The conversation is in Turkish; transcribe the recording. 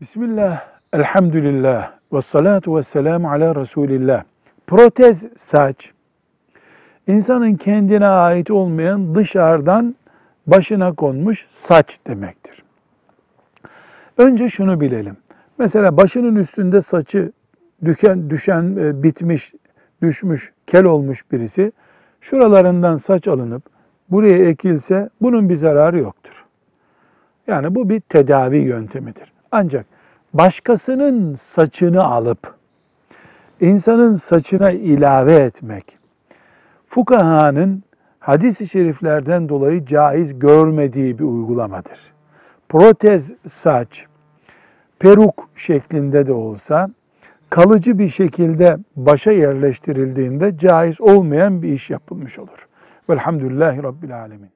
Bismillah, elhamdülillah, ve salatu ve selamu ala Resulillah. Protez saç, insanın kendine ait olmayan dışarıdan başına konmuş saç demektir. Önce şunu bilelim. Mesela başının üstünde saçı düşen, düşen e, bitmiş, düşmüş, kel olmuş birisi, şuralarından saç alınıp buraya ekilse bunun bir zararı yoktur. Yani bu bir tedavi yöntemidir. Ancak başkasının saçını alıp insanın saçına ilave etmek fukahanın hadis-i şeriflerden dolayı caiz görmediği bir uygulamadır. Protez saç peruk şeklinde de olsa kalıcı bir şekilde başa yerleştirildiğinde caiz olmayan bir iş yapılmış olur. Velhamdülillahi Rabbil Alemin.